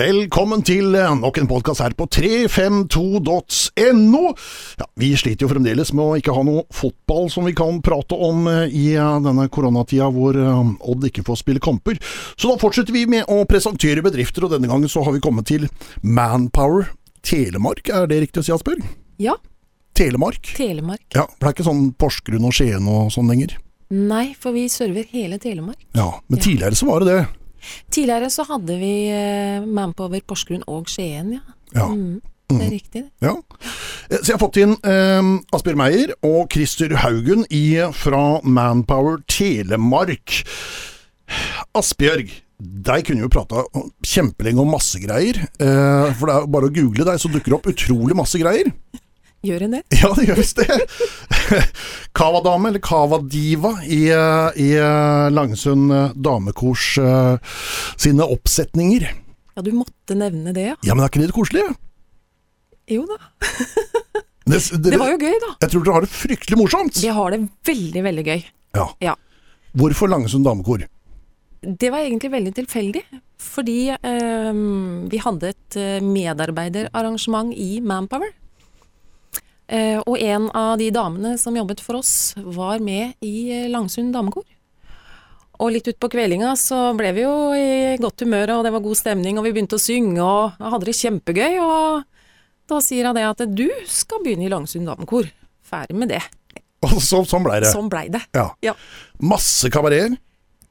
Velkommen til eh, nok en podkast her på 352.no. Ja, vi sliter jo fremdeles med å ikke ha noe fotball som vi kan prate om eh, i eh, denne koronatida hvor Odd ikke får spille kamper. Så da fortsetter vi med å presentere bedrifter, og denne gangen så har vi kommet til Manpower Telemark. Er det riktig å si, Asbjørg? Ja. Telemark? Telemark. Ja, For det er ikke sånn Porsgrunn og Skien og sånn lenger? Nei, for vi server hele Telemark. Ja, Men Ja. tidligere så var det det. Tidligere så hadde vi eh, Manpower Porsgrunn og Skien, ja. Ja. Mm, det er riktig. det. Ja. Eh, Så jeg har fått inn eh, Asbjørn Meyer og Christer Haugen i, fra Manpower Telemark. Asbjørg, deg kunne jo prata kjempelenge om masse greier. Eh, for det er bare å google deg, så dukker det opp utrolig masse greier. Gjør en det? Ja, det gjør visst det. Cava-dame, eller Cava-diva, i, eh, i Langsund eh, damekors eh, sine oppsetninger. Ja, du måtte nevne det, ja. Ja, men er ikke det litt koselig? Jo da. Det, Det var jo gøy, da. Jeg tror dere har det fryktelig morsomt. Vi har det veldig, veldig gøy. Ja. Ja. Hvorfor Langesund damekor? Det var egentlig veldig tilfeldig, fordi eh, vi hadde et eh, medarbeiderarrangement i Manpower. Eh, og en av de damene som jobbet for oss, var med i eh, Langsund damekor. Og litt utpå kveldinga så ble vi jo i godt humør, og det var god stemning, og vi begynte å synge og hadde det kjempegøy. Og da sier hun det at du skal begynne i Langsund damekor. Ferdig med det. Og så, sånn blei det. Sånn blei det. Ja. Ja. Masse kabareter.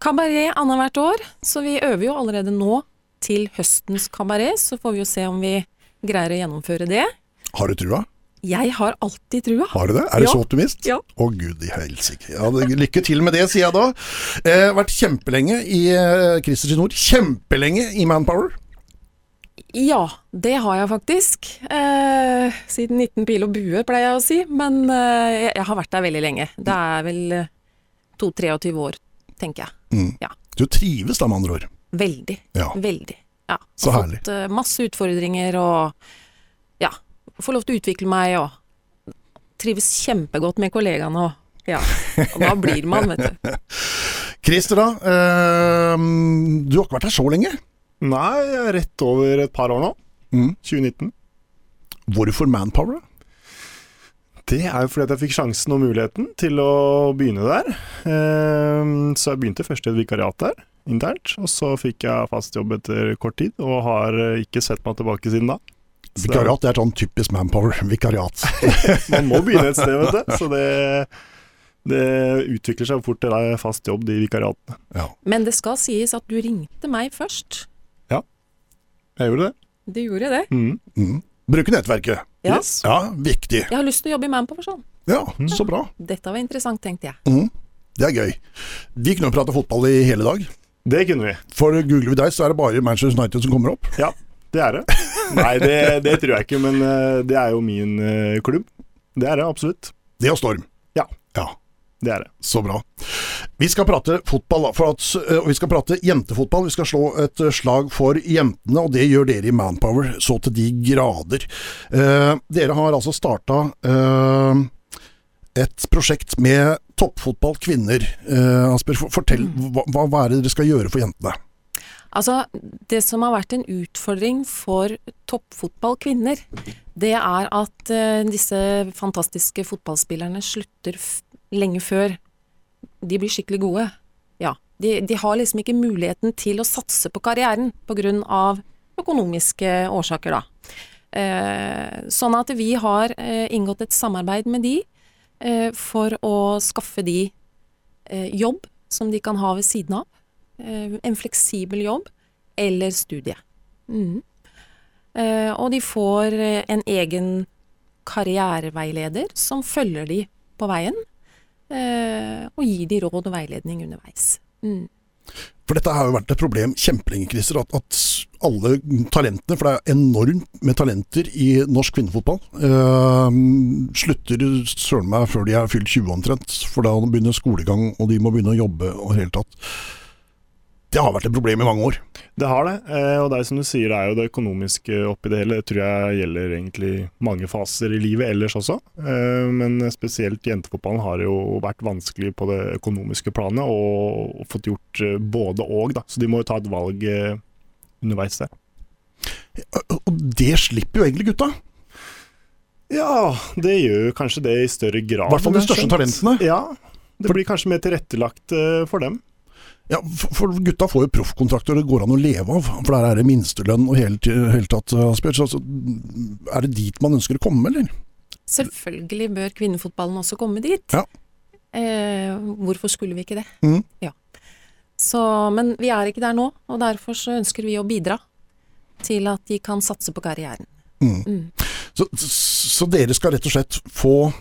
Kabaret annethvert år, så vi øver jo allerede nå til høstens kabaret. Så får vi jo se om vi greier å gjennomføre det. Har du trua? Jeg har alltid trua. Har du det? Er du Ja. så optimist? Ja. Å gud i helsike. Ja, lykke til med det, sier jeg da. Eh, vært kjempelenge i eh, Christer ord. Kjempelenge i Manpower. Ja, det har jeg faktisk. Eh, siden 19 pil og bue, pleier jeg å si. Men eh, jeg, jeg har vært der veldig lenge. Det er vel eh, 22-23 år, tenker jeg. Mm. Ja. Du trives da, med andre ord. Veldig. Ja. Veldig. Ja. Så Har. Fått eh, masse utfordringer og får lov til å utvikle meg og trives kjempegodt med kollegaene og ja. Og da blir man, vet du. Christer, da. Eh, du har ikke vært her så lenge. Nei, jeg er rett over et par år nå. Mm. 2019. Hvorfor Manpower? Det er jo fordi at jeg fikk sjansen og muligheten til å begynne der. Eh, Så jeg begynte først i et vikariat der, internt. Og så fikk jeg fast jobb etter kort tid, og har ikke sett meg tilbake siden da. Er- Vikariat er sånn typisk Manpower. Vikariat. Man må begynne et sted, vet du. Så det, det utvikler seg fort til ei fast jobb, de vikariatene. Ja. Men det skal sies at du ringte meg først. Ja, Jeg gjorde det. Du gjorde det. Mm. Mm. Bruke nettverket. Ja. Yes. Ja, viktig. Jeg har lyst til å jobbe i Manpower sånn. Ja, så bra. Dette var interessant, tenkte jeg. Mm. Det er gøy. Vi kunne jo prate fotball i hele dag. Det kunne vi. For googler vi deg, så er det bare Manchester United som kommer opp. Ja, det er det. Nei, det, det tror jeg ikke, men eh, det er jo min eh, klubb. Det er det, absolutt. Det og Storm. Ja. Ja, Det er det. så bra. Vi skal prate fotball, da, for at, og vi skal prate jentefotball. Vi skal slå et slag for jentene, og det gjør dere i Manpower så til de grader. Eh, dere har altså starta eh, et prosjekt med toppfotball kvinner. Eh, Asper, fortell, hva, hva hva er det dere skal gjøre for jentene? Altså, det som har vært en utfordring for toppfotballkvinner, det er at uh, disse fantastiske fotballspillerne slutter lenge før de blir skikkelig gode. Ja, de, de har liksom ikke muligheten til å satse på karrieren av økonomiske årsaker, da. Eh, sånn at vi har eh, inngått et samarbeid med de for å skaffe de jobb som de kan ha ved siden av en fleksibel jobb eller studie. Mm. Eh, og de får eh, en egen karriereveileder som følger de på veien, eh, og gir de råd og veiledning underveis. Mm. For dette har jo vært et problem kjempelenge, Christer, at, at alle talentene, for det er enormt med talenter i norsk kvinnefotball, eh, slutter søren meg før de er fylt 20 omtrent. For da begynner skolegang, og de må begynne å jobbe og hele tatt. Det har vært et problem i mange år. Det har det, eh, og det er som du sier, det er jo det økonomiske oppi det hele. Det tror jeg gjelder egentlig mange faser i livet ellers også. Eh, Men spesielt jentefotballen har jo vært vanskelig på det økonomiske planet, og fått gjort eh, både og, da. Så de må jo ta et valg underveis der. Og det slipper jo egentlig gutta. Ja, det gjør kanskje det i større grad. I hvert fall de største talentene. Ja, det blir kanskje mer tilrettelagt for dem. Ja, for, gutta får jo proffkontrakter det går an å leve av. For der er det minstelønn og hele, hele tatt, Asbjørn. Så altså, er det dit man ønsker å komme, eller? Selvfølgelig bør kvinnefotballen også komme dit. Ja. Eh, hvorfor skulle vi ikke det? Mm. Ja. Så, men vi er ikke der nå, og derfor så ønsker vi å bidra til at de kan satse på karrieren. Så, så dere skal rett og slett få eh,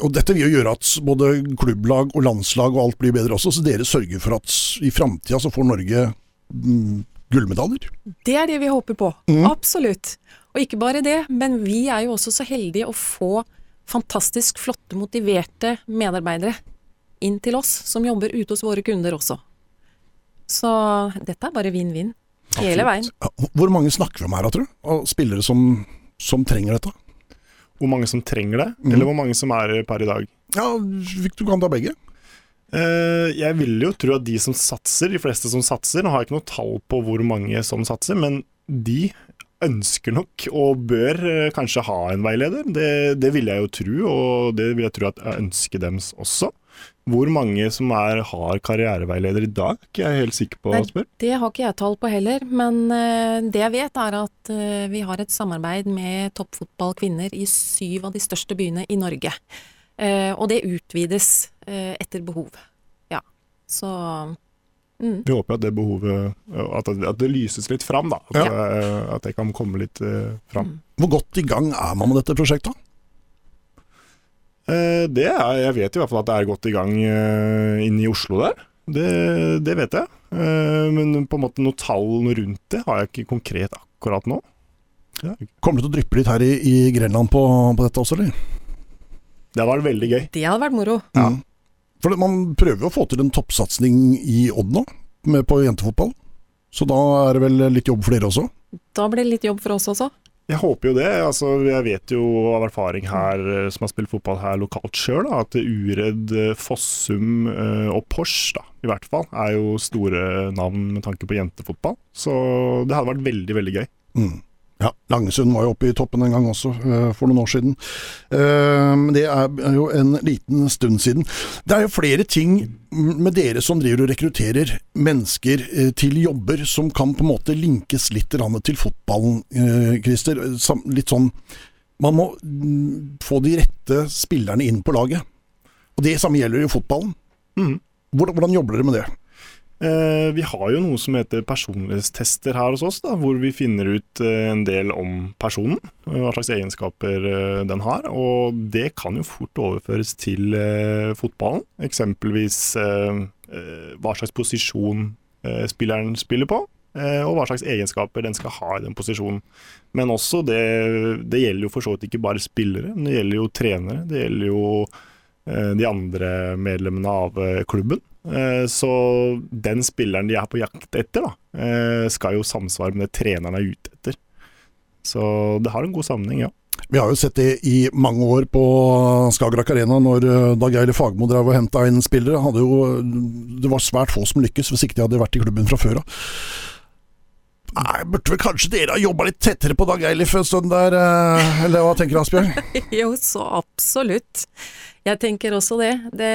og dette vil jo gjøre at både klubblag og landslag og alt blir bedre også, så dere sørger for at i framtida så får Norge mm, gullmedaljer. Det er det vi håper på. Mm. Absolutt. Og ikke bare det, men vi er jo også så heldige å få fantastisk flotte, motiverte medarbeidere inn til oss, som jobber ute hos våre kunder også. Så dette er bare vinn-vinn. Hele veien. Hvor mange snakker vi om her, tror du? Av spillere som, som trenger dette? Hvor mange som trenger det, mm. eller hvor mange som er per i dag. Ja, du kan ta begge. Uh, jeg vil jo tro at de som satser, de fleste som satser Nå har jeg ikke noe tall på hvor mange som satser, men de ønsker nok og bør eh, kanskje ha en veileder. Det, det vil jeg jo tro, og det vil jeg tro at jeg ønsker dem også. Hvor mange som er, har karriereveileder i dag, er ikke jeg helt sikker på. Nei, spørre. Det har ikke jeg tall på heller, men eh, det jeg vet er at eh, vi har et samarbeid med toppfotballkvinner i syv av de største byene i Norge. Og det utvides etter behov. Ja. Så mm. Vi håper at det behovet At det, at det lyses litt fram, da. At, ja. at det kan komme litt eh, fram. Hvor godt i gang er man med dette prosjektet? Eh, det er, jeg vet i hvert fall at det er godt i gang eh, inne i Oslo der. Det, det vet jeg. Eh, men på en måte noe tall rundt det har jeg ikke konkret akkurat nå. Kommer det til å dryppe litt her i, i Grenland på, på dette også, eller? Det har vært veldig gøy. det hadde vært moro. Ja. For man prøver jo å få til en toppsatsing i Odd nå, med på jentefotball. Så da er det vel litt jobb for dere også? Da blir det litt jobb for oss også. Jeg håper jo det. altså Jeg vet jo av erfaring her, eh, som har spilt fotball her lokalt sjøl, at Uredd, eh, Fossum eh, og Pors, da, i hvert fall, er jo store navn med tanke på jentefotball. Så det hadde vært veldig, veldig gøy. Mm. Ja, Langesund var jo oppe i toppen en gang også, eh, for noen år siden. Eh, Men det er jo en liten stund siden. Det er jo flere ting med dere som driver og rekrutterer mennesker eh, til jobber som kan på en måte linkes litt til fotballen, Christer. Litt sånn Man må mm, få de rette spillerne inn på laget. Og det samme gjelder jo fotballen. Hvordan, hvordan jobber dere med det? Eh, vi har jo noe som heter personlighetstester her hos oss, da, hvor vi finner ut eh, en del om personen. Hva slags egenskaper eh, den har. Og det kan jo fort overføres til fotballen. Eksempelvis hva slags posisjon spilleren spiller på. Og hva slags egenskaper den skal ha i den posisjonen. Men også det, det gjelder jo for så vidt ikke bare spillere, men det gjelder jo trenere. Det gjelder jo de andre medlemmene av klubben. Eh, Så den spilleren de er på jakt etter, da, eh, skal jo samsvare med det treneren er ute etter. Så det har en god sammenheng, ja. Vi har jo sett det i mange år på Skagerrak Arena, når eh, Dag Eile Fagmo drev og henta inn spillere. Jo, det var svært få som lykkes, hvis ikke de hadde vært i klubben fra før av. Nei, Burde vel kanskje dere ha jobba litt tettere på Dag Eilif en stund der, eh, eller hva tenker du Asbjørn? Jo, så absolutt. Jeg tenker også det. Det,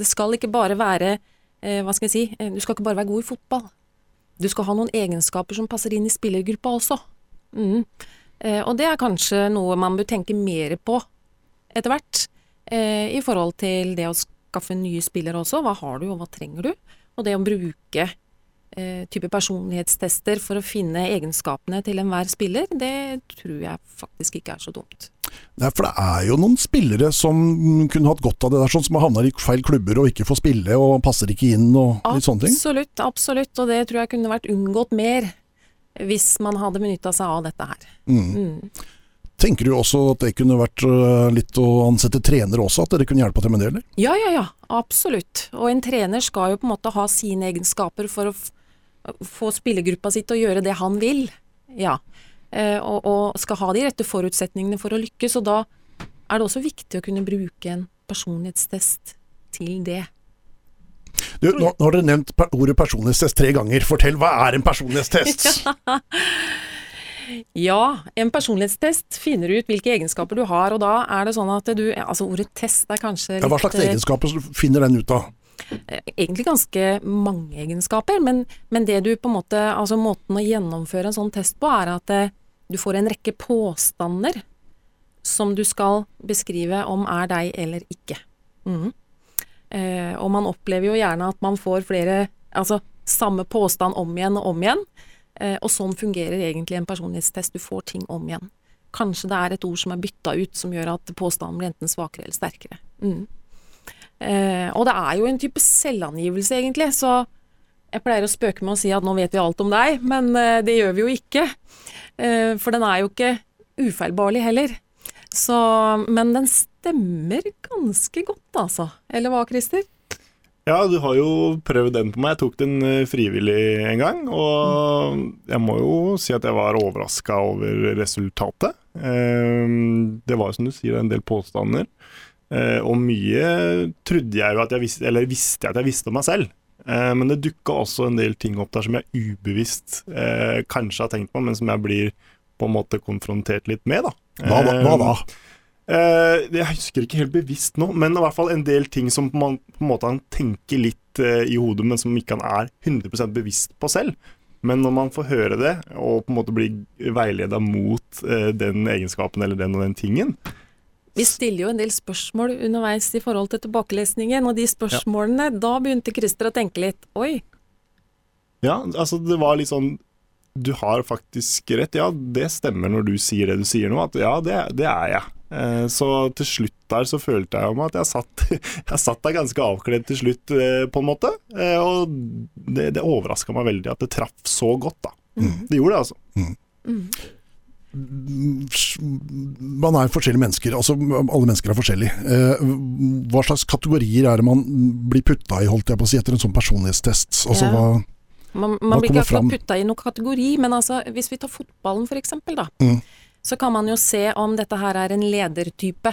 det skal ikke bare være eh, Hva skal jeg si? eh, Du skal ikke bare være god i fotball. Du skal ha noen egenskaper som passer inn i spillergruppa også. Mm. Og det er kanskje noe man bør tenke mer på etter hvert. I forhold til det å skaffe nye spillere også. Hva har du, og hva trenger du? Og det å bruke type personlighetstester for å finne egenskapene til enhver spiller, det tror jeg faktisk ikke er så dumt. Nei, for det er jo noen spillere som kunne hatt godt av det der, sånn som havna i feil klubber og ikke får spille og passer ikke inn og litt sånne ting. Absolutt, absolutt. Og det tror jeg kunne vært unngått mer hvis man hadde benytta seg av dette her. Mm. Mm. Tenker du også at det kunne vært øh, litt å ansette trenere også, at dere kunne hjelpe til med det, eller? Ja, ja, ja. Absolutt. Og en trener skal jo på en måte ha sine egenskaper for å få spillergruppa si til å gjøre det han vil. Ja. Eh, og, og skal ha de rette forutsetningene for å lykkes. Og da er det også viktig å kunne bruke en personlighetstest til det. Du, nå, nå har dere nevnt ordet personlighetstest tre ganger. Fortell, hva er en personlighetstest? Ja, en personlighetstest finner ut hvilke egenskaper du har, og da er det sånn at du Altså ordet test er kanskje litt Ja, hva slags eh, egenskaper finner den ut av? Egentlig ganske mange egenskaper, men, men det du på en måte Altså måten å gjennomføre en sånn test på, er at eh, du får en rekke påstander som du skal beskrive om er deg eller ikke. Mm. Eh, og man opplever jo gjerne at man får flere Altså samme påstand om igjen og om igjen. Eh, og sånn fungerer egentlig en personlighetstest. Du får ting om igjen. Kanskje det er et ord som er bytta ut som gjør at påstanden blir enten svakere eller sterkere. Mhm. Eh, og det er jo en type selvangivelse, egentlig, så jeg pleier å spøke med å si at nå vet vi alt om deg, men eh, det gjør vi jo ikke. Eh, for den er jo ikke ufeilbarlig heller. Så, men den stemmer ganske godt, altså. Eller hva, Christer? Ja, du har jo prøvd den på meg. Jeg tok den eh, frivillig en gang. Og jeg må jo si at jeg var overraska over resultatet. Eh, Det var jo som du sier, en del påstander. Eh, Og mye trodde jeg jo at jeg visste, eller visste jeg at jeg visste om meg selv. Eh, Men det dukka også en del ting opp der som jeg ubevisst eh, kanskje har tenkt på, men som jeg blir på en måte konfrontert litt med, da. Hva da? Hva da? Uh, jeg husker ikke helt bevisst nå, men i hvert fall en del ting som man, på en måte han tenker litt uh, i hodet, men som ikke han er 100% bevisst på selv. Men når man får høre det, og på en måte blir veileda mot uh, den egenskapen eller den og den tingen Vi stiller jo en del spørsmål underveis i forhold til tilbakelesningen, og de spørsmålene, da begynte Christer å tenke litt Oi, Ja, altså det var litt sånn Du har faktisk rett. Ja, det stemmer når du sier det du sier nå. At ja, det, det er jeg. Eh, Så til slutt der så følte jeg om at jeg satt, jeg satt der ganske avkledd til slutt, eh, på en måte. Eh, Og det, det overraska meg veldig at det traff så godt, da. Det gjorde det, altså. Man er forskjellige mennesker, altså alle mennesker er forskjellige. Eh, Hva slags kategorier er det man blir putta i, holdt jeg på å si, etter en sånn personlighetstest? Altså hva Man, man blir ikke akkurat putta i noen kategori, men altså, hvis vi tar fotballen for eksempel, da, Mm. så kan man jo se om dette her er en ledertype,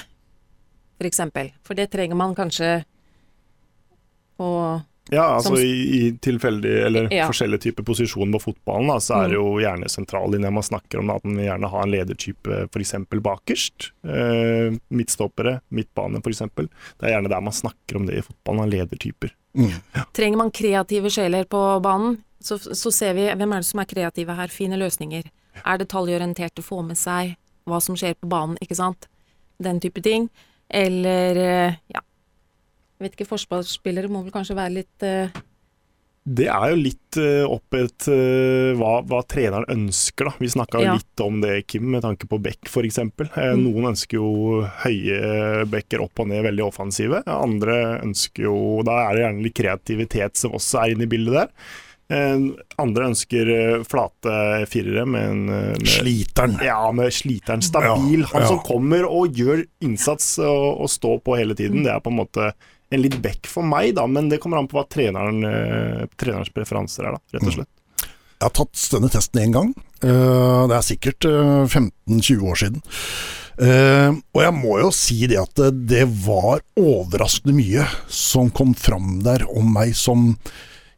for eksempel. For det trenger man kanskje å Ja, altså Som- i, i tilfeldig eller Ja. forskjellige typer posisjoner på fotballen, da, så er det jo gjerne sentrallinja man snakker om, at man gjerne har en ledertype f.eks. bakerst. Eh, midtstoppere, midtbane f.eks. Det er gjerne der man snakker om det i fotballen, av ledertyper. mm. Trenger man kreative sjeler på banen, så, så ser vi hvem er det som er kreative her, fine løsninger. Er detaljorienterte, få med seg hva som skjer på banen, ikke sant. Den type ting. Eller eh, ja, jeg vet ikke, forsvarsspillere må vel kanskje være litt uh... Det er jo litt uh, opp et eh, hva, hva treneren ønsker, da. Vi snakka Ja. litt om det, Kim, med tanke på Beck f.eks. Eh, Mm. Noen ønsker jo høye bekker opp og ned, veldig offensive. Andre ønsker jo Da er det gjerne litt kreativitet som også er inne i bildet der. Eh, andre ønsker flate firere med en eh, med, Sliteren. ja, med sliteren stabil. Ja, Han som kommer og gjør innsats og, og står på hele tiden. Det er på en måte en litt back for meg, da, men det kommer an på hva treneren, eh, trenerens preferanser er, da, rett og slett. Jeg har tatt denne testen én gang. Eh, Det er sikkert eh, 15-20 år siden. Eh, og jeg må jo si det at det, var overraskende mye som kom fram der om meg som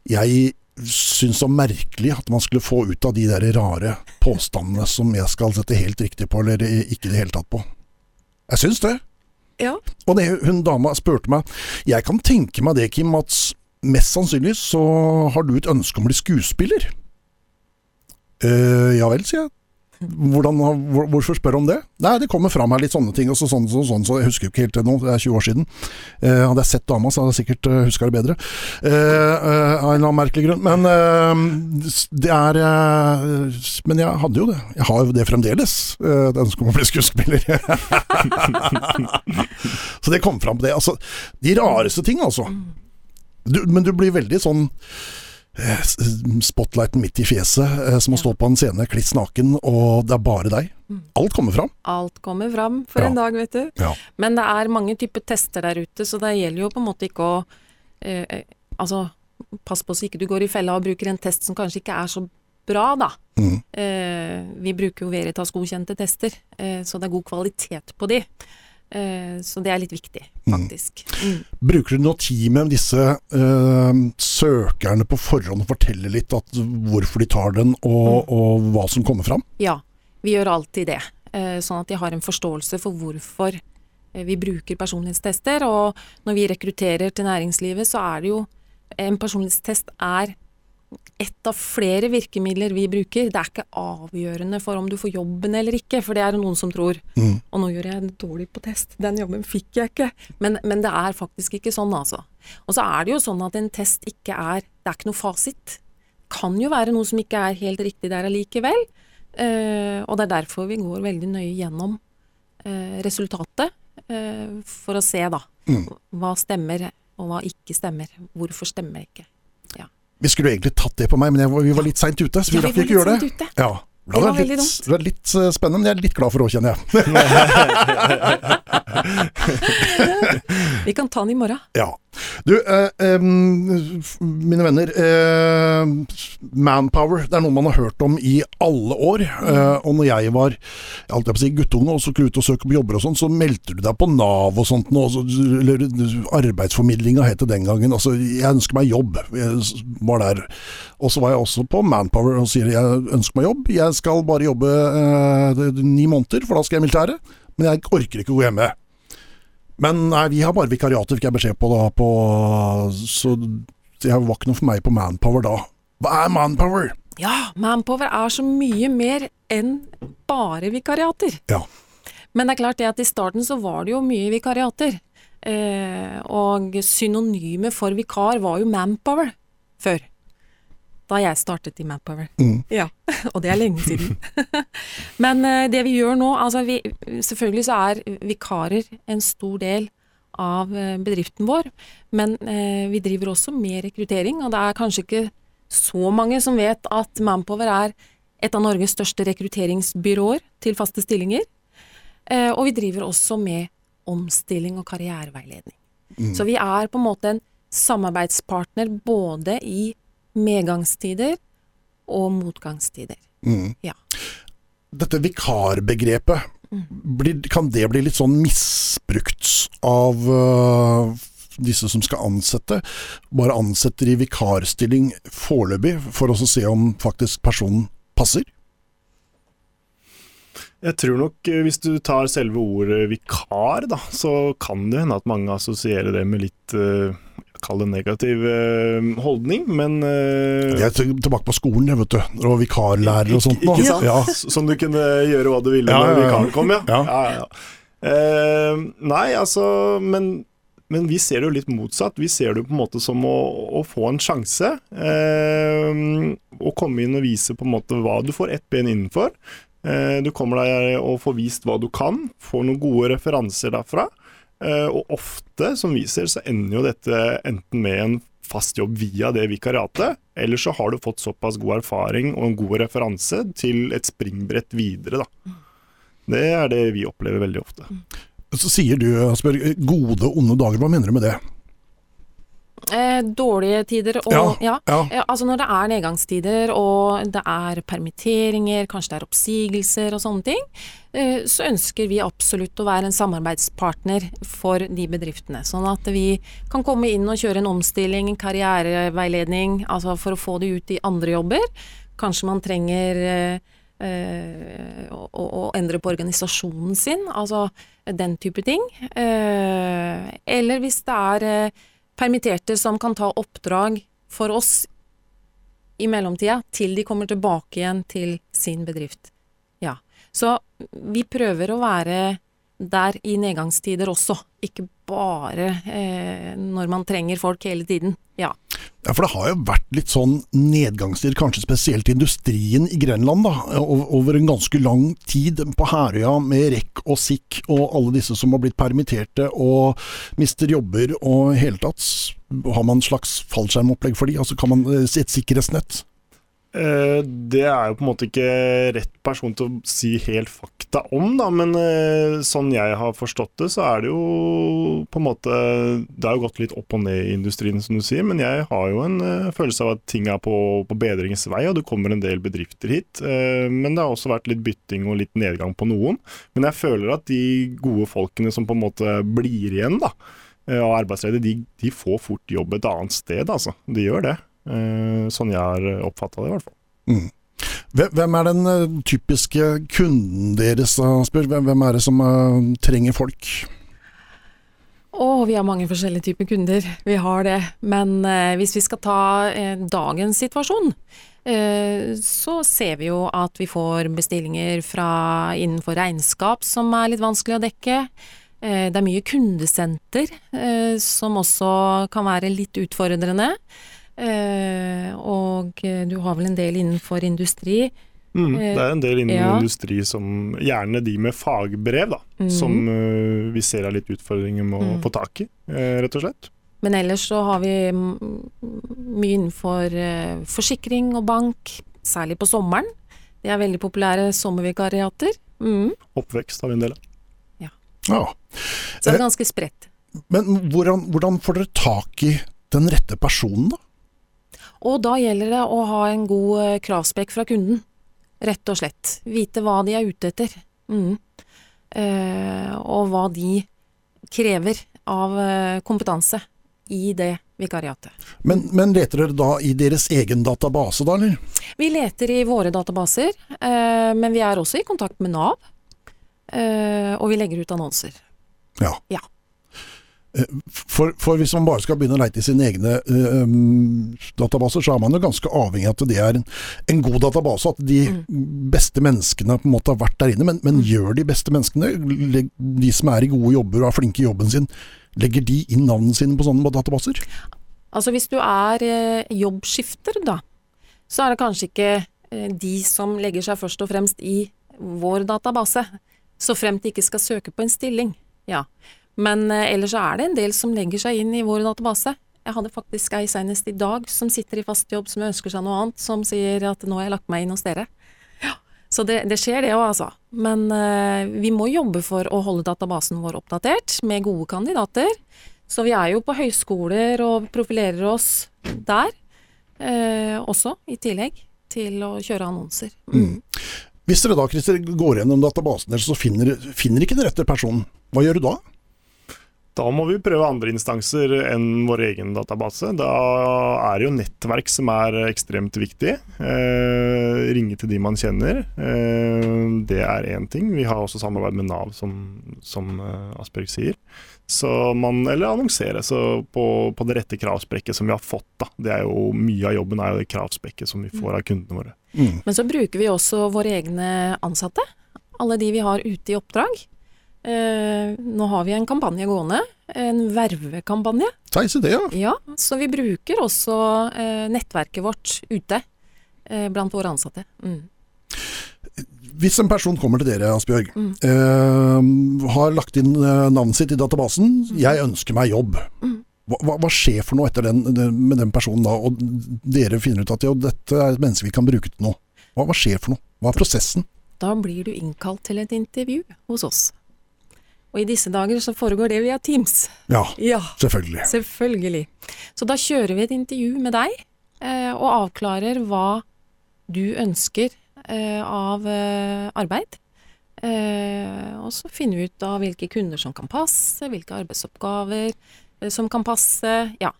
jeg syns var merkelig at man skulle få ut av de der rare påstandene som jeg skal sette helt riktig på, eller ikke i det hele tatt på. Jeg syns det. Ja. Og det, hun dama spurte meg Jeg kan tenke meg det, Kim, at mest sannsynlig så har du et ønske om å bli skuespiller. Uh, ja vel, sier jeg. Hvordan, hvor, hvorfor spør du om det? Nei, det kommer fra meg litt sånne ting, og så sånn, så, sånn, så jeg husker jo ikke helt det nå, det er 20 år siden. Eh, hadde jeg sett dama, så hadde jeg sikkert uh, huska det bedre. Eh, eh, av en eller annen merkelig grunn. Men eh, det er eh, Men jeg hadde jo det. Jeg har jo det fremdeles, et ønske om å bli skuespiller. så det kom fram på det. Altså, de rareste ting, altså. Du, men du blir veldig sånn eh, Spotlighten midt i fjeset, eh, som å stå på en scene kliss naken, og det er bare deg. Alt kommer fram. Alt kommer fram for Ja. en dag, vet du. Ja. Men det er mange typer tester der ute, så det gjelder jo på en måte ikke å eh, eh, Altså, pass på så ikke du går i fella og bruker en test som kanskje ikke er så bra, da. Mm. Eh, vi bruker jo Veritas-godkjente tester, eh, så det er god kvalitet på de. Eh, så det er litt viktig, faktisk. Mm. Bruker du noe tid med disse uh, søkerne på forhånd og forteller litt at hvorfor de tar den, og, og hva som kommer fram? Ja. Vi gjør alltid det. Uh, sånn at de har en forståelse for hvorfor vi bruker personlighetstester. Og når vi rekrutterer til næringslivet, så er det jo En personlighetstest er ett av flere virkemidler vi bruker. Det er ikke avgjørende for om du får jobben eller ikke, for det er det noen som tror. Mm. Og nå gjør jeg dårlig på test, den jobben fikk jeg ikke. Men, men det er faktisk ikke sånn, altså. Og så er det jo sånn at en test ikke er Det er ikke noe fasit. Kan jo være noe som ikke er helt riktig der allikevel. Eh, og det er derfor vi går veldig nøye gjennom eh, resultatet, eh, for å se da Mm. hva stemmer og hva ikke stemmer. Hvorfor stemmer ikke. Vi skulle egentlig tatt det på meg, men jeg, vi var litt seint ute, så vi Ja, rakk var ikke gjøre det. ute. Ja. Det Det var var veldig litt, det var litt eh, spennende, men jeg er litt glad for det òg, kjenner jeg. Vi kan ta den i morgen. Ja. Du, eh, eh, mine venner. Eh, manpower, det er noe man har hørt om i alle år. Eh, og når jeg var jeg på å si guttunge og skulle ut og søke på jobber og sånn, så meldte du deg på Nav og sånt. Og så- Eller arbeidsformidlinga het det den gangen. Altså, jeg ønsker meg jobb. Jeg var der. Og så var jeg også på Manpower og sier jeg ønsker meg jobb. Jeg skal bare jobbe eh, ni måneder, for da skal jeg i militæret. Men jeg orker ikke å gå hjemme. Men nei, vi har bare vikariater, fikk jeg beskjed på da, på, så det var ikke noe for meg på Manpower da. Hva er Manpower? Ja, Manpower er så mye mer enn bare vikariater. Ja. Men det er klart det at i starten så var det jo mye vikariater. Eh, og synonymet for vikar var jo Manpower før. Da jeg startet i Manpower. Mm. Ja, og det er lenge siden. Men eh, det vi gjør nå, altså vi, selvfølgelig så er vikarer en stor del av eh, bedriften vår, men eh, vi driver også med rekruttering, og det er kanskje ikke så mange som vet at Manpower er et av Norges største rekrutteringsbyråer til faste stillinger. Og vi driver også med omstilling og karriereveiledning. Så vi er på en måte en samarbeidspartner både i medgangstider og motgangstider. Mm. Ja. Dette vikarbegrepet, blir, kan det bli litt sånn misbrukt av uh, disse som skal ansette? Bare ansetter i vikarstilling foreløpig, for å se om faktisk personen passer? Jeg tror nok eh, hvis du tar selve ordet vikar, da, så kan det hende at mange assosierer det med litt eh, Kall det negativ eh, holdning, men eh, Jeg er tilbake på skolen, jeg, vet du. Og var vikarlærer og sånt. Ikke, Ikke sant? Ja. Som du kunne gjøre hva du ville Ja, når vikaren kom, ja. Ja. ja, ja, ja. Eh, nei, altså men, men vi ser det jo litt motsatt. Vi ser det jo på en måte som å, å få en sjanse. Eh, å komme inn og vise på en måte hva du får ett ben innenfor. Eh, du kommer deg og får vist hva du kan, får noen gode referanser derfra. Eh, og ofte, som vi ser, så ender jo dette enten med en fast jobb via det vikariatet, eller så har du fått såpass god erfaring og en god referanse til et springbrett videre, da. Det er det vi opplever veldig ofte. Så sier du, Asbjørg, gode, onde dager. Hva mener du med det? Eh, dårlige tider og Ja, ja. ja. Eh, altså når det er nedgangstider og det er permitteringer, kanskje det er oppsigelser og sånne ting, eh, så ønsker vi absolutt å være en samarbeidspartner for de bedriftene. Sånn at vi kan komme inn og kjøre en omstilling, en karriereveiledning, altså for å få det ut i andre jobber. Kanskje man trenger eh, eh, å, å endre på organisasjonen sin, altså den type ting. Eh, eller hvis det er eh, permitterte som kan ta oppdrag for oss i mellomtida, til de kommer tilbake igjen til sin bedrift. Ja. Så vi prøver å være der i nedgangstider også, ikke bare eh, når man trenger folk hele tiden. Ja. Ja, for det har jo vært litt sånn nedgangstider, kanskje spesielt i industrien i Grenland, da, over en ganske lang tid. På Herøya med rekk og sikk og alle disse som har blitt permitterte og mister jobber og hele tatt. Har man slags fallskjermopplegg for de? Altså kan man eh, et sikkerhetsnett? Eh, Det er jo på en måte ikke rett person til å si helt fakta om, da, men eh, sånn jeg har forstått det, så er det jo på en måte Det har jo gått litt opp og ned i industrien, som du sier, men jeg har jo en eh, følelse av at ting er på, på bedringens vei, og det kommer en del bedrifter hit. Men det har også vært litt bytting og litt nedgang på noen. Men jeg føler at de gode folkene som på en måte blir igjen, da, og arbeidsledige, de, de får fort jobb et annet sted, altså. De gjør det. Eh, Sånn jeg har oppfatta det, i hvert fall. Mm. Hvem er den eh, typiske kunden deres, spør? Hvem, er det som eh, trenger folk? Å, vi har mange forskjellige typer kunder, vi har det. Men eh, hvis vi skal ta eh, dagens situasjon, eh, så ser vi jo at vi får bestillinger fra innenfor regnskap som er litt vanskelig å dekke. Eh, det er mye kundesenter eh, som også kan være litt utfordrende. Eh, og eh, du har vel en del innenfor industri. Mm, det er en del innen ja. industri som Gjerne de med fagbrev, da. Mm. Som eh, vi ser er litt utfordringer med å Mm. få tak i, eh, rett og slett. Men ellers så har vi mye innenfor eh, forsikring og bank, særlig på sommeren. Det er veldig populære sommervikariater. Mm. Oppvekst har vi en del av. Ja. Så det Eh. er ganske spredt. Men hvordan, hvordan får dere tak i den rette personen, da? Og da gjelder det å ha en god eh, kravspekk fra kunden. Rett og slett. Vite hva de er ute etter. Mm. Eh, og hva de krever av eh, kompetanse i det vikariatet. Men, men leter dere da i deres egen database, da, eller? Vi leter i våre databaser, eh, men vi er også i kontakt med Nav. Eh, og vi legger ut annonser. Ja. Ja. Eh, For, for hvis man bare skal begynne å leite i sine egne um, databaser, så er man jo ganske avhengig av at det er en, en god database, at de beste menneskene på en måte har vært der inne. Men, men gjør de beste menneskene, de som er i gode jobber og er flinke i jobben sin, legger de inn navnene sine på sånne databaser? Altså hvis du er eh, jobbskifter, da, så er det kanskje ikke eh, de som legger seg først og fremst i vår database, så fremt de ikke skal søke på en stilling. Ja. Men eh, ellers så er det en del som legger seg inn i vår database. Jeg hadde faktisk ei senest i dag som sitter i fast jobb som ønsker seg noe annet, som sier at nå har jeg lagt meg inn hos dere. Så det, det skjer det òg, altså. Men eh, vi må jobbe for å holde databasen vår oppdatert med gode kandidater. Så vi er jo på høyskoler og profilerer oss der eh, også, i tillegg til å kjøre annonser. Mm. Hvis dere da Christer, går gjennom databasen deres og finner, finner ikke den rette personen, hva gjør du da? Da må vi prøve andre instanser enn vår egen database. Da er det jo nettverk som er ekstremt viktig. Eh, ringe til de man kjenner. Eh, det er én ting. Vi har også samarbeid med Nav, som, som Asperg sier. Så man, eller annonsere så på, på det rette kravspekket som vi har fått. Da. Det er jo, mye av jobben er jo det kravspekket som vi får av kundene våre. Mm. Men så bruker vi også våre egne ansatte. Alle de vi har ute i oppdrag. Eh, nå har vi en kampanje gående, en vervekampanje. Det, ja. Ja, så vi bruker også eh, nettverket vårt ute eh, blant våre ansatte. Mm. Hvis en person kommer til dere, Asbjørg, Mm. eh, har lagt inn eh, navnet sitt i databasen, 'jeg ønsker meg jobb'. Mm. Hva, hva, skjer for noe etter den, den, med den personen da, og dere finner ut at jo, dette er et menneske vi kan bruke til noe? Hva, hva skjer for noe? Hva er prosessen? Da blir du innkalt til et intervju hos oss. Og i disse dager så foregår det via Teams. Ja, Ja, selvfølgelig. selvfølgelig. Så da kjører vi et intervju med deg, eh, og avklarer hva du ønsker eh, av eh, arbeid. Eh, og så finner vi ut av hvilke kunder som kan passe, hvilke arbeidsoppgaver som kan passe. Ja.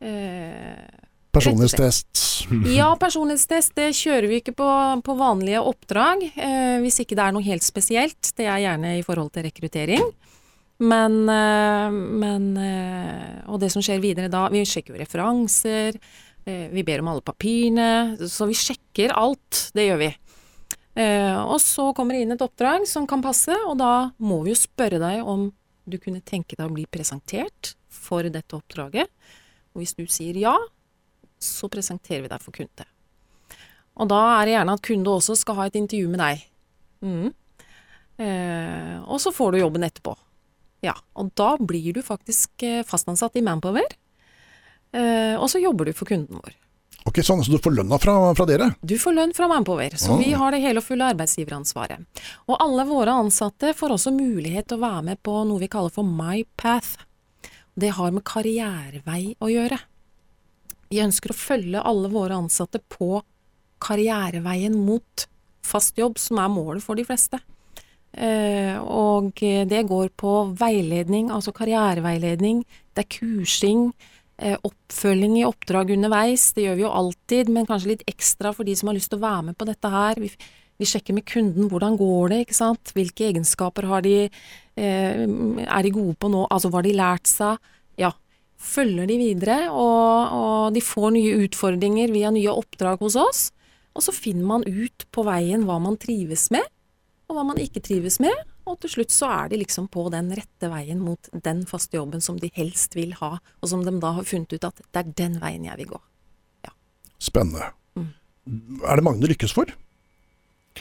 Eh, Personlighetstest. ja, personlighetstest det kjører vi ikke på, på vanlige oppdrag, eh, hvis ikke det er noe helt spesielt. Det er gjerne i forhold til rekruttering. Men, eh, men eh, Og det som skjer videre da Vi sjekker jo referanser, eh, vi ber om alle papirene. Så vi sjekker alt. Det gjør vi. Eh, og så kommer det inn et oppdrag som kan passe, og da må vi jo spørre deg om du kunne tenke deg å bli presentert for dette oppdraget. Og hvis du sier ja, så presenterer vi deg for kunde. Og da er det gjerne at kunde også skal ha et intervju med deg. Mm. Eh, og så får du jobben etterpå. Ja, og da blir du faktisk eh, fastansatt i Manpower. Eh, og så jobber du for kunden vår. Ok, sånn, Så du får lønna fra, fra dere? Du får lønn fra Manpower, så oh. vi har det hele og fulle arbeidsgiveransvaret. Og alle våre ansatte får også mulighet til å være med på noe vi kaller for MyPath. Det har med karrierevei å gjøre. Vi ønsker å følge alle våre ansatte på karriereveien mot fast jobb, som er målet for de fleste. Eh, og det går på veiledning, altså karriereveiledning, det er kursing, Eh, oppfølging i oppdrag underveis, det gjør vi jo alltid, men kanskje litt ekstra for de som har lyst til å være med på dette her. Vi, vi sjekker med kunden hvordan går det, ikke sant. Hvilke egenskaper har de, eh, er de gode på nå, altså hva har de lært seg. Ja, følger de videre, og, og de får nye utfordringer via nye oppdrag hos oss. Og så finner man ut på veien hva man trives med, og hva man ikke trives med. Og til slutt så er de liksom på den rette veien mot den faste jobben som de helst vil ha, og som de da har funnet ut at det er den veien jeg vil gå. Spennende. Mm. Er det mange det lykkes for?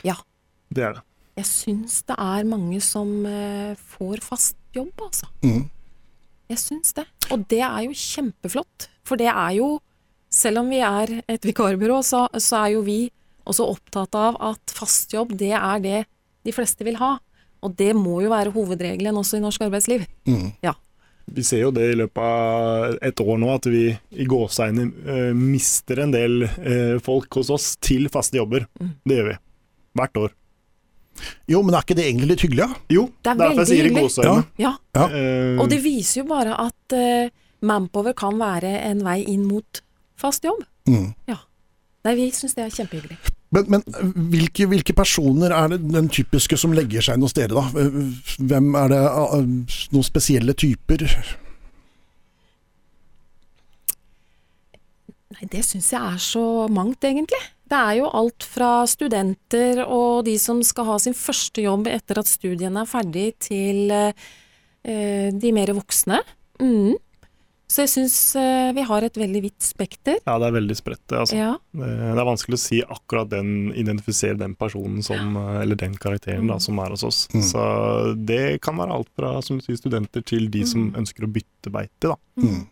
Ja. Det er det. Jeg syns det er mange som eh, får fast jobb, altså. Mm. Jeg syns det. Og det er jo kjempeflott. For det er jo, selv om vi er et vikarbyrå, så, så er jo vi også opptatt av at fast jobb, det er det de fleste vil ha. Og det må jo være hovedregelen også i norsk arbeidsliv. Mm. Vi ser jo det i løpet av et år nå, at vi i gåseøyne uh, mister en del uh, folk hos oss til faste jobber. Mm. Det gjør vi. Hvert år. Jo, men er ikke det egentlig litt hyggelig, da? Jo, Det er derfor jeg sier i hyggelig. gåseøyne. Ja, Ja. Uh, Og det viser jo bare at uh, Manpower kan være en vei inn mot fast jobb. Mm. Nei, vi syns det er kjempehyggelig. Men, men hvilke, hvilke personer er det den typiske som legger seg inn hos dere, da? Hvem er det Noen spesielle typer? Nei, det syns jeg er så mangt, egentlig. Det er jo alt fra studenter og de som skal ha sin første jobb etter at studiene er ferdig, til eh, de mer voksne. Mm. Så jeg syns eh, vi har et veldig vidt spekter. Ja, det er veldig spredt. det, Altså. Ja. Det det er vanskelig å si akkurat den, identifisere den personen som, eh, eller den karakteren da, Mm. som er hos oss. Mm. Så det kan være alt fra som du sier, studenter til de som Mm. ønsker å bytte beite. Da. Mm.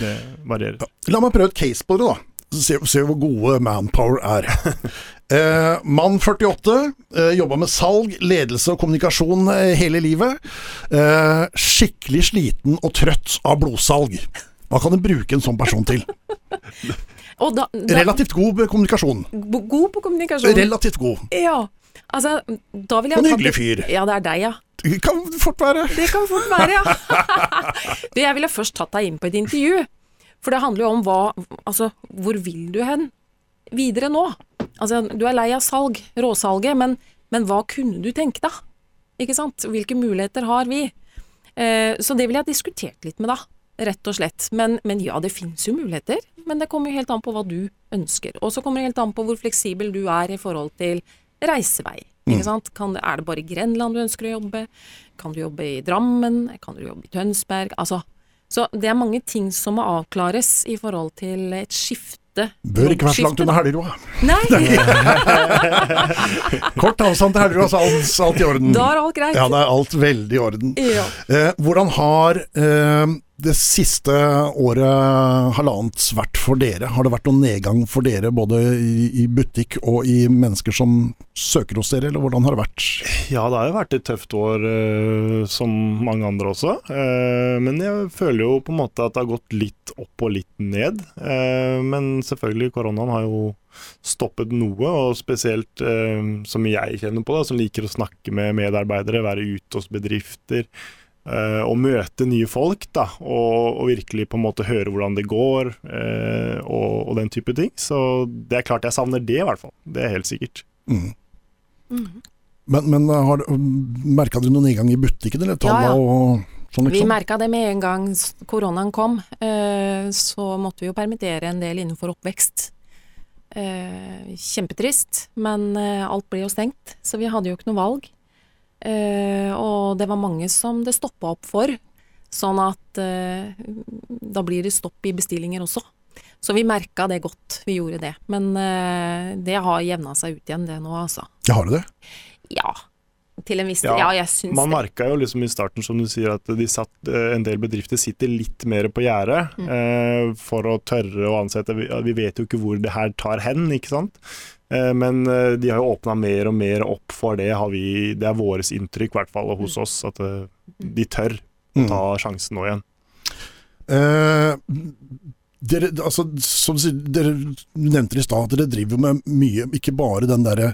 Det varierer. La meg prøve et case på dere, da. Se, se hvor gode manpower er. Eh, mann 48, eh, jobba med salg, ledelse og kommunikasjon eh, hele livet. Eh, skikkelig sliten og trøtt av blodsalg. Hva kan du bruke en sånn person til? Da, da Relativt god på kommunikasjon. God på kommunikasjon. Relativt god. ja. Altså, da vil jeg en hyggelig fyr. Ja, det er deg, ja. Det kan fort være. Det kan fort være, ja. du, jeg ville først tatt deg inn på et intervju. For det handler jo om hva Altså, hvor vil du hen videre nå? Altså, du er lei av salg, råsalget, men, men hva kunne du tenke deg? Ikke sant? Hvilke muligheter har vi? Eh, så det ville jeg diskutert litt med da. rett og slett. Men, men ja, det finnes jo muligheter. Men det kommer jo helt an på hva du ønsker. Og så kommer det helt an på hvor fleksibel du er i forhold til reisevei. Ikke sant? Kan, er det bare i Grenland du ønsker å jobbe? Kan du jobbe i Drammen? Kan du jobbe i Tønsberg? Altså, så det er mange ting som må avklares i forhold til et skifte. Bør ikke være så langt unna Helgerud. Nei, Kort avstand til Helgeroa, så alt, alt i orden. da er alt greit. Ja, det er alt veldig i orden. Ja. Eh, hvordan har eh, det siste året, halvannet, vært for dere? Har det vært noen nedgang for dere, både i, butikk og i mennesker som søker hos dere, eller hvordan har det vært? Ja, det har jo vært et tøft år, eh, som mange andre også. Eh, men jeg føler jo på en måte at det har gått litt opp og litt ned. Eh, men selvfølgelig, koronaen har jo stoppet noe, og spesielt som jeg kjenner på, da, som liker å snakke med medarbeidere, være ute hos bedrifter. Eh, og møte nye folk, da, og, og virkelig på en måte høre hvordan det går, eh, og, og den type ting. Så det er klart jeg savner det, i hvert fall. Det er helt sikkert. Mm. Mhm. Men, men har merka dere noen nedgang i butikken, eller Ja, ja. og sånn, Vi liksom? merka det med en gang koronaen kom. Eh, så måtte vi jo permittere en del innenfor oppvekst. Eh, kjempetrist, men eh, alt ble jo stengt, så vi hadde jo ikke noe valg. Eh, og det var mange som det stoppa opp for, sånn at eh, da blir det stopp i bestillinger også. Så vi merka det godt, vi gjorde det. Men eh, det har jevna seg ut igjen, det nå, altså. Ja, har det det? Ja. Til en viss Ja, Ja, jeg syns Man merka jo liksom i starten, som du sier, at de satt, en del bedrifter sitter litt mer på gjerdet Mm. eh, for å tørre å ansette. Vi, vi vet jo ikke hvor det her tar hen, ikke sant. Eh, men eh, de har jo åpna mer og mer opp for det. Har vi, det er våres inntrykk, i hvert fall hos oss, at eh, de tør å Mm. ta sjansen nå igjen. Uh, dere, altså, som sier, dere nevnte i stad at dere driver med mye, ikke bare den der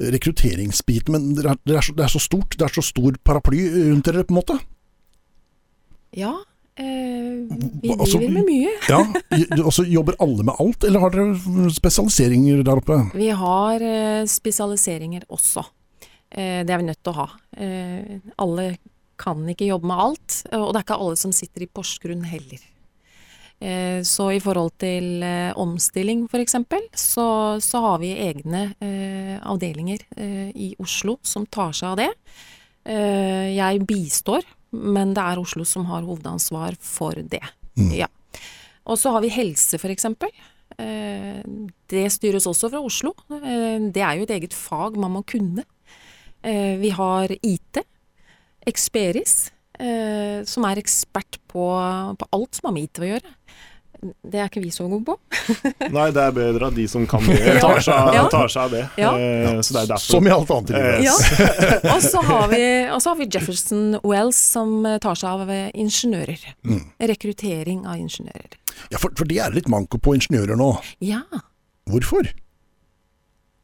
rekrutteringsbiten, men dere er, det er så, det er så stort, det er så stor paraply rundt dere, på en måte. Ja, vi driver altså, med mye. Ja, altså Jobber alle med alt, eller har dere spesialiseringer der oppe? Vi har eh, spesialiseringer også. Eh, det er vi nødt til å ha. Eh, alle kan ikke jobbe med alt, og det er ikke alle som sitter i Porsgrunn heller. Eh, så i forhold til eh, omstilling f.eks., så, så har vi egne eh, avdelinger eh, i Oslo som tar seg av det. Eh, jeg bistår, men det er Oslo som har hovedansvar for det. Ja. Og så har vi helse f.eks. Eh, det styres også fra Oslo. Eh, det er jo et eget fag man må kunne. Eh, vi har IT, Experis, som er ekspert på, på alt som har med IT å gjøre. Det er ikke vi så gode på. Nei, det er bedre at de som kan det, tar seg, Ja. tar seg av det. Ja. Eh, Så det er derfor. Som i alt annet i livet. Eh, Ja. Og så har vi, har vi Jefferson Wells som eh, tar seg av ingeniører. ingeniører. Rekruttering av ingeniører. Ja, for, for det er litt manko på ingeniører nå. Ja. Hvorfor?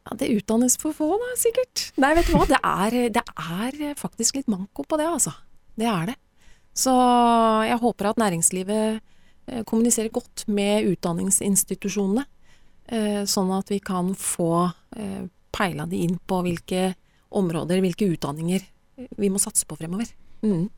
Ja, Det utdannes for få, da, sikkert. Nei, vet du hva. Det er, det er faktisk litt manko på det, altså. Det er det. Så jeg håper at næringslivet eh, kommuniserer godt med utdanningsinstitusjonene. eh, Sånn at vi kan få eh, peila de inn på hvilke områder, hvilke utdanninger vi må satse på fremover. Mm.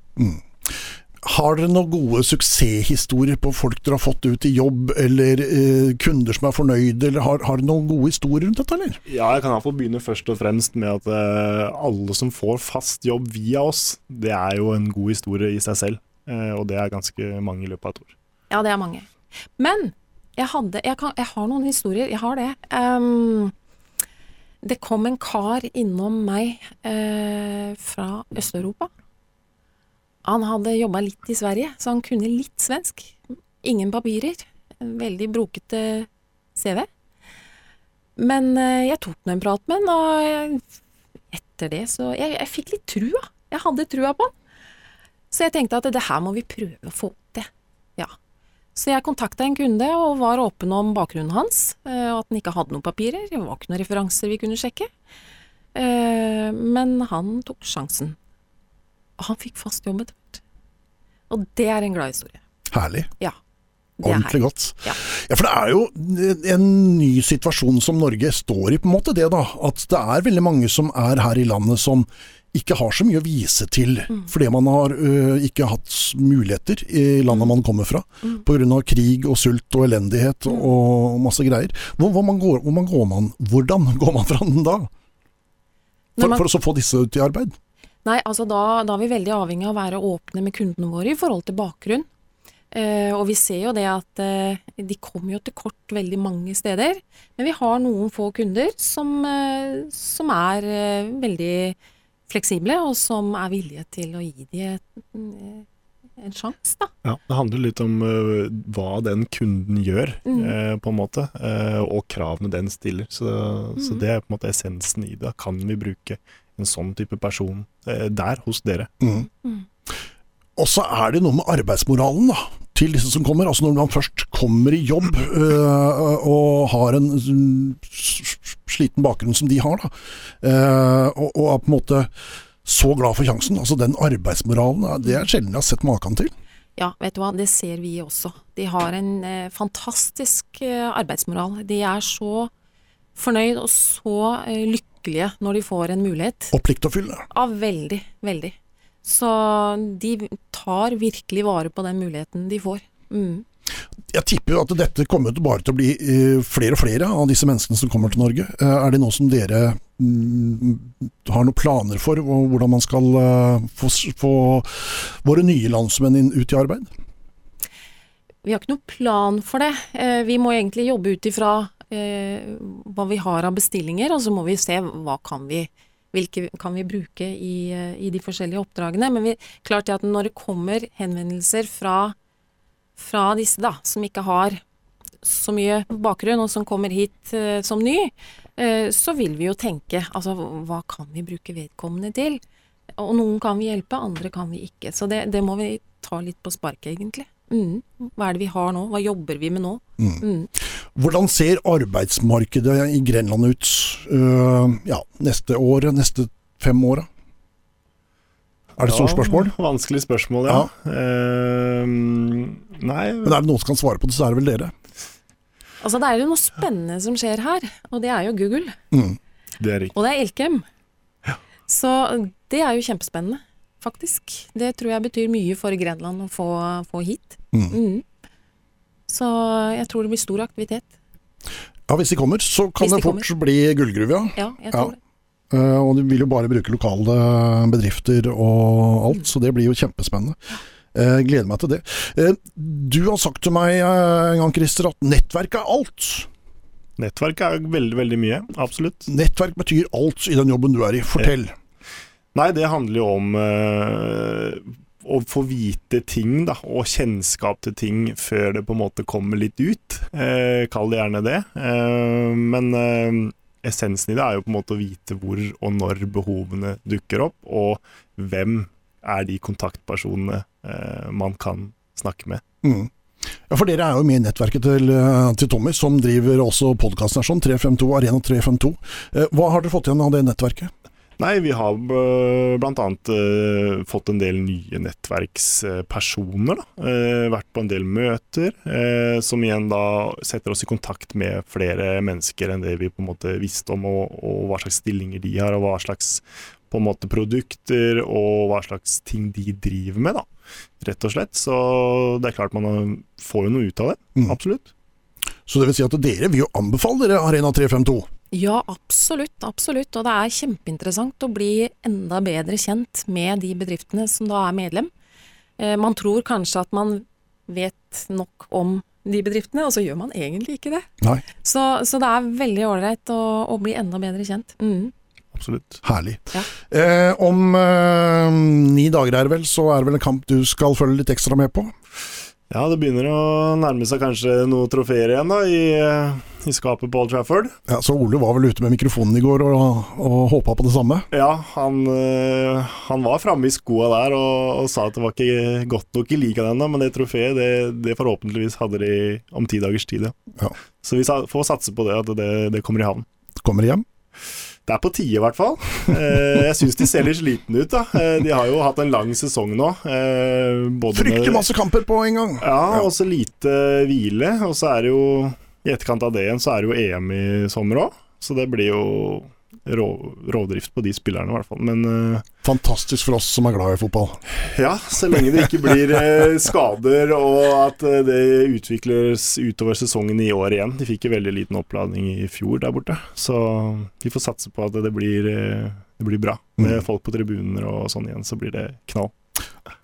Har dere noen gode suksesshistorier på folk dere har fått ut i jobb, eller eh, kunder som er fornøyde, eller har, har dere noen gode historier rundt dette, eller? Ja, jeg kan iallfall begynne først og fremst med at eh, alle som får fast jobb via oss, det er jo en god historie i seg selv. Eh, og det er ganske mange i løpet av et år. Ja, det er mange. Men jeg, hadde, jeg, kan, jeg har noen historier. Jeg har det. Um, det kom en kar innom meg eh, fra Øst-Europa. Han hadde jobba litt i Sverige, så han kunne litt svensk. Ingen papirer. Veldig brokete CV. Men eh, jeg tok nå en prat med han, og etter det så jeg, jeg fikk litt trua. Jeg hadde trua på han. Så jeg tenkte at det her må vi prøve å få til. Så jeg kontakta en kunde og var åpen om bakgrunnen hans, eh, og at han ikke hadde noen papirer. Det var ikke noen referanser vi kunne sjekke. Eh, Men han tok sjansen. Og han fikk fast jobb etter hvert. Og det er en glad historie. Herlig. Ja. Ordentlig godt. Ja. Ja, for det er jo en ny situasjon som Norge står i, på en måte, det da. At det er veldig mange som er her i landet som ikke har så mye å vise til, Mm. fordi man har ø, ikke hatt muligheter i landet man kommer fra, Mm. av krig og sult og elendighet og masse greier. Hvor, hvor, man går, hvor man går man, hvordan går man fra den da? For, man- for å få disse ut i arbeid? Nei, altså da, da er vi veldig avhengig av å være åpne med kundene våre i forhold til bakgrunn. Eh, og vi ser jo det at eh, de kommer jo til kort veldig mange steder. Men vi har noen få kunder som, eh, som er eh, veldig fleksible, og som er villige til å gi dem en, en sjanse, da. Ja, det handler litt om uh, hva den kunden gjør, Mm. eh, på en måte, eh, og kravene den stiller. Så, så Mm. det er på en måte essensen i det. Kan vi bruke en sånn type person eh, der hos dere. Mm. Mm. Og så er det noe med arbeidsmoralen da, til disse som kommer. Altså Når man først kommer i jobb øh, og har en sliten bakgrunn som de har, da, øh, og, og er på en måte så glad for sjansen. Altså Den arbeidsmoralen, det er sjelden jeg har sett maken til. Ja, vet du hva, det ser vi også. De har en eh, fantastisk eh, arbeidsmoral. De er så fornøyd og så eh, lykkelige når de får en mulighet. Og pliktoppfyllende. Ja, veldig, veldig. Så de tar virkelig vare på den muligheten de får. Mm. Jeg tipper jo at dette kommer til bare til å bli øh, flere og flere av disse menneskene som kommer til Norge. Eh, er det noe som dere mm, har noen planer for, hvordan man skal øh, få, få våre nye landsmenn ut i arbeid? Vi har ikke noen plan for det. Eh, Vi må egentlig jobbe ut ifra eh, hva vi har av bestillinger, og så må vi se hva kan vi hvilke kan vi bruke i, eh, i de forskjellige oppdragene. Men vi, klart det at når det kommer henvendelser fra, fra disse da, som ikke har så mye bakgrunn, og som kommer hit eh, som ny, eh, så vil vi jo tenke altså hva kan vi bruke vedkommende til? Og noen kan vi hjelpe, andre kan vi ikke. Så det, det må vi ta litt på sparket, egentlig. Mm. Hva er det vi har nå? Hva jobber vi med nå? Mm. Hvordan ser arbeidsmarkedet i Grenland ut uh, ja, neste år, neste fem åra? Er det et stort spørsmål? Ja, vanskelig spørsmål, ja. Eh, nei Men er det noen som kan svare på det, så er det vel dere. Altså det er jo noe spennende som skjer her, og det er jo Google. Mm. Det er. Og det er Elkem. Så det er jo kjempespennende, faktisk. Det tror jeg betyr mye for Grenland å få, få hit. Mm. Mm. Så jeg tror det blir stor aktivitet. Ja, Hvis de kommer, så kan de det fort bli gullgruve, ja. Ja, jeg tror Ja. det. Eh, og de vil jo bare bruke lokale bedrifter og alt, så det blir jo kjempespennende. Eh, gleder meg til det. Eh, du har sagt til meg en gang, Christer, at nettverk er alt. Nettverk er veldig, veldig mye. Absolutt. Nettverk betyr alt i den jobben du er i. Fortell. Nei, det handler jo om eh, å få vite ting, da, og kjennskap til ting før det på en måte kommer litt ut. Eh, kall det gjerne det. Eh, men eh, essensen i det er jo på en måte å vite hvor og når behovene dukker opp, og hvem er de kontaktpersonene eh, man kan snakke med. Mm. Ja, For dere er jo med i nettverket til, eh, til Tommy, som driver også podkasten sånn, 352, Arena 352. Eh, hva har dere fått igjen av det nettverket? Nei, vi har bl.a. blant annet eh, fått en del nye nettverkspersoner. Da. Eh, vært på en del møter, eh, som igjen da setter oss i kontakt med flere mennesker enn det vi på en måte visste om, og, og hva slags stillinger de har, og hva slags på en måte produkter og hva slags ting de driver med, da. Rett og slett. Så det er klart man får jo noe ut av det. Mm. Absolutt. Så det vil si at dere vil jo anbefale dere Arena 352. Ja, absolutt, absolutt. Og det er kjempeinteressant å bli enda bedre kjent med de bedriftene som da er medlem. Eh, man tror kanskje at man vet nok om de bedriftene, og så gjør man egentlig ikke det. Så, så det er veldig ålreit å, å bli enda bedre kjent. Mm. Absolutt. herlig. Ja. Eh, om eh, ni dager er det vel, så er det vel en kamp du skal følge litt ekstra med på? Ja, det begynner å nærme seg kanskje noen trofeer igjen da, i, i skapet på Old Trafford. Ja, så Ole var vel ute med mikrofonen i går og, og håpa på det samme? Ja, han, øh, han var framme i skoa der og, og sa at det var ikke godt nok i ligaen ennå, men det trofeet, det, det forhåpentligvis hadde de om ti dagers tid, ja. Ja. Så vi får satse på det, at det, det kommer i havn. Kommer hjem? Det er på tide, i hvert fall. Eh, jeg syns de ser litt slitne ut, da. Eh, de har jo hatt en lang sesong nå. Eh, både Fryktelig masse kamper på en gang! Ja, og så lite hvile. Og så er det jo I etterkant av det igjen så er det jo EM i sommer òg. Så det blir jo rå, rovdrift på de spillerne, i hvert fall. Men uh, Fantastisk for oss som er glad i fotball. ja, så lenge det ikke blir uh, skader og at uh, det utvikles utover sesongen i år igjen. De fikk jo veldig liten oppladning i fjor der borte, så vi får satse på at det blir, det blir bra. Med folk på tribuner og sånn igjen, så blir det knall.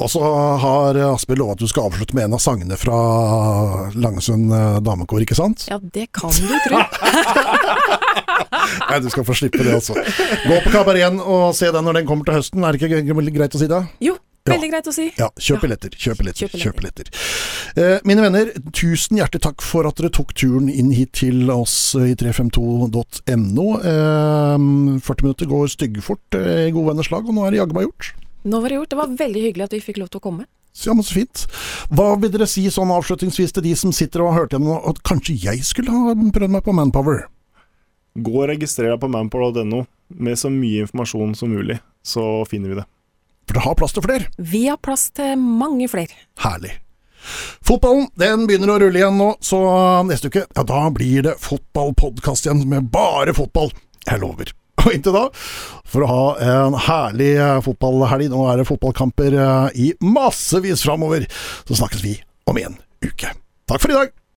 Og så har Asbjørn lovet at du skal avslutte med en av sangene fra Langesund eh, damekor, ikke sant? Ja, det kan du tro. Nei, du skal få slippe det, altså. Gå på kabareten og se den når den kommer til høsten, er det ikke greit å si det? Jo, veldig greit å si. Ja, kjøp billetter, kjøp billetter, Kjøp billetter. Eh, mine venner, tusen hjertelig takk for at dere tok turen inn hit til oss i 352.no. Eh, 40 minutter går styggfort eh, i gode venners lag, og nå er det jaggu meg gjort. Nå var det gjort. Det var veldig hyggelig at vi fikk lov til å komme. Ja, men så fint. Hva vil dere si sånn avslutningsvis til de som sitter og har hørt gjennom at kanskje jeg skulle ha prøvd meg på Manpower? Gå og registrer deg på manpower.no med så mye informasjon som mulig, så finner vi det. For det har plass til flere. Vi har plass til mange flere. Herlig. Fotballen den begynner å rulle igjen nå, så neste uke ja, da blir det fotballpodkast igjen med bare fotball. Jeg lover. Og inntil da, for å ha en herlig eh, fotballhelg, nå er det fotballkamper eh, i massevis framover, så snakkes vi om en uke. Takk for i dag!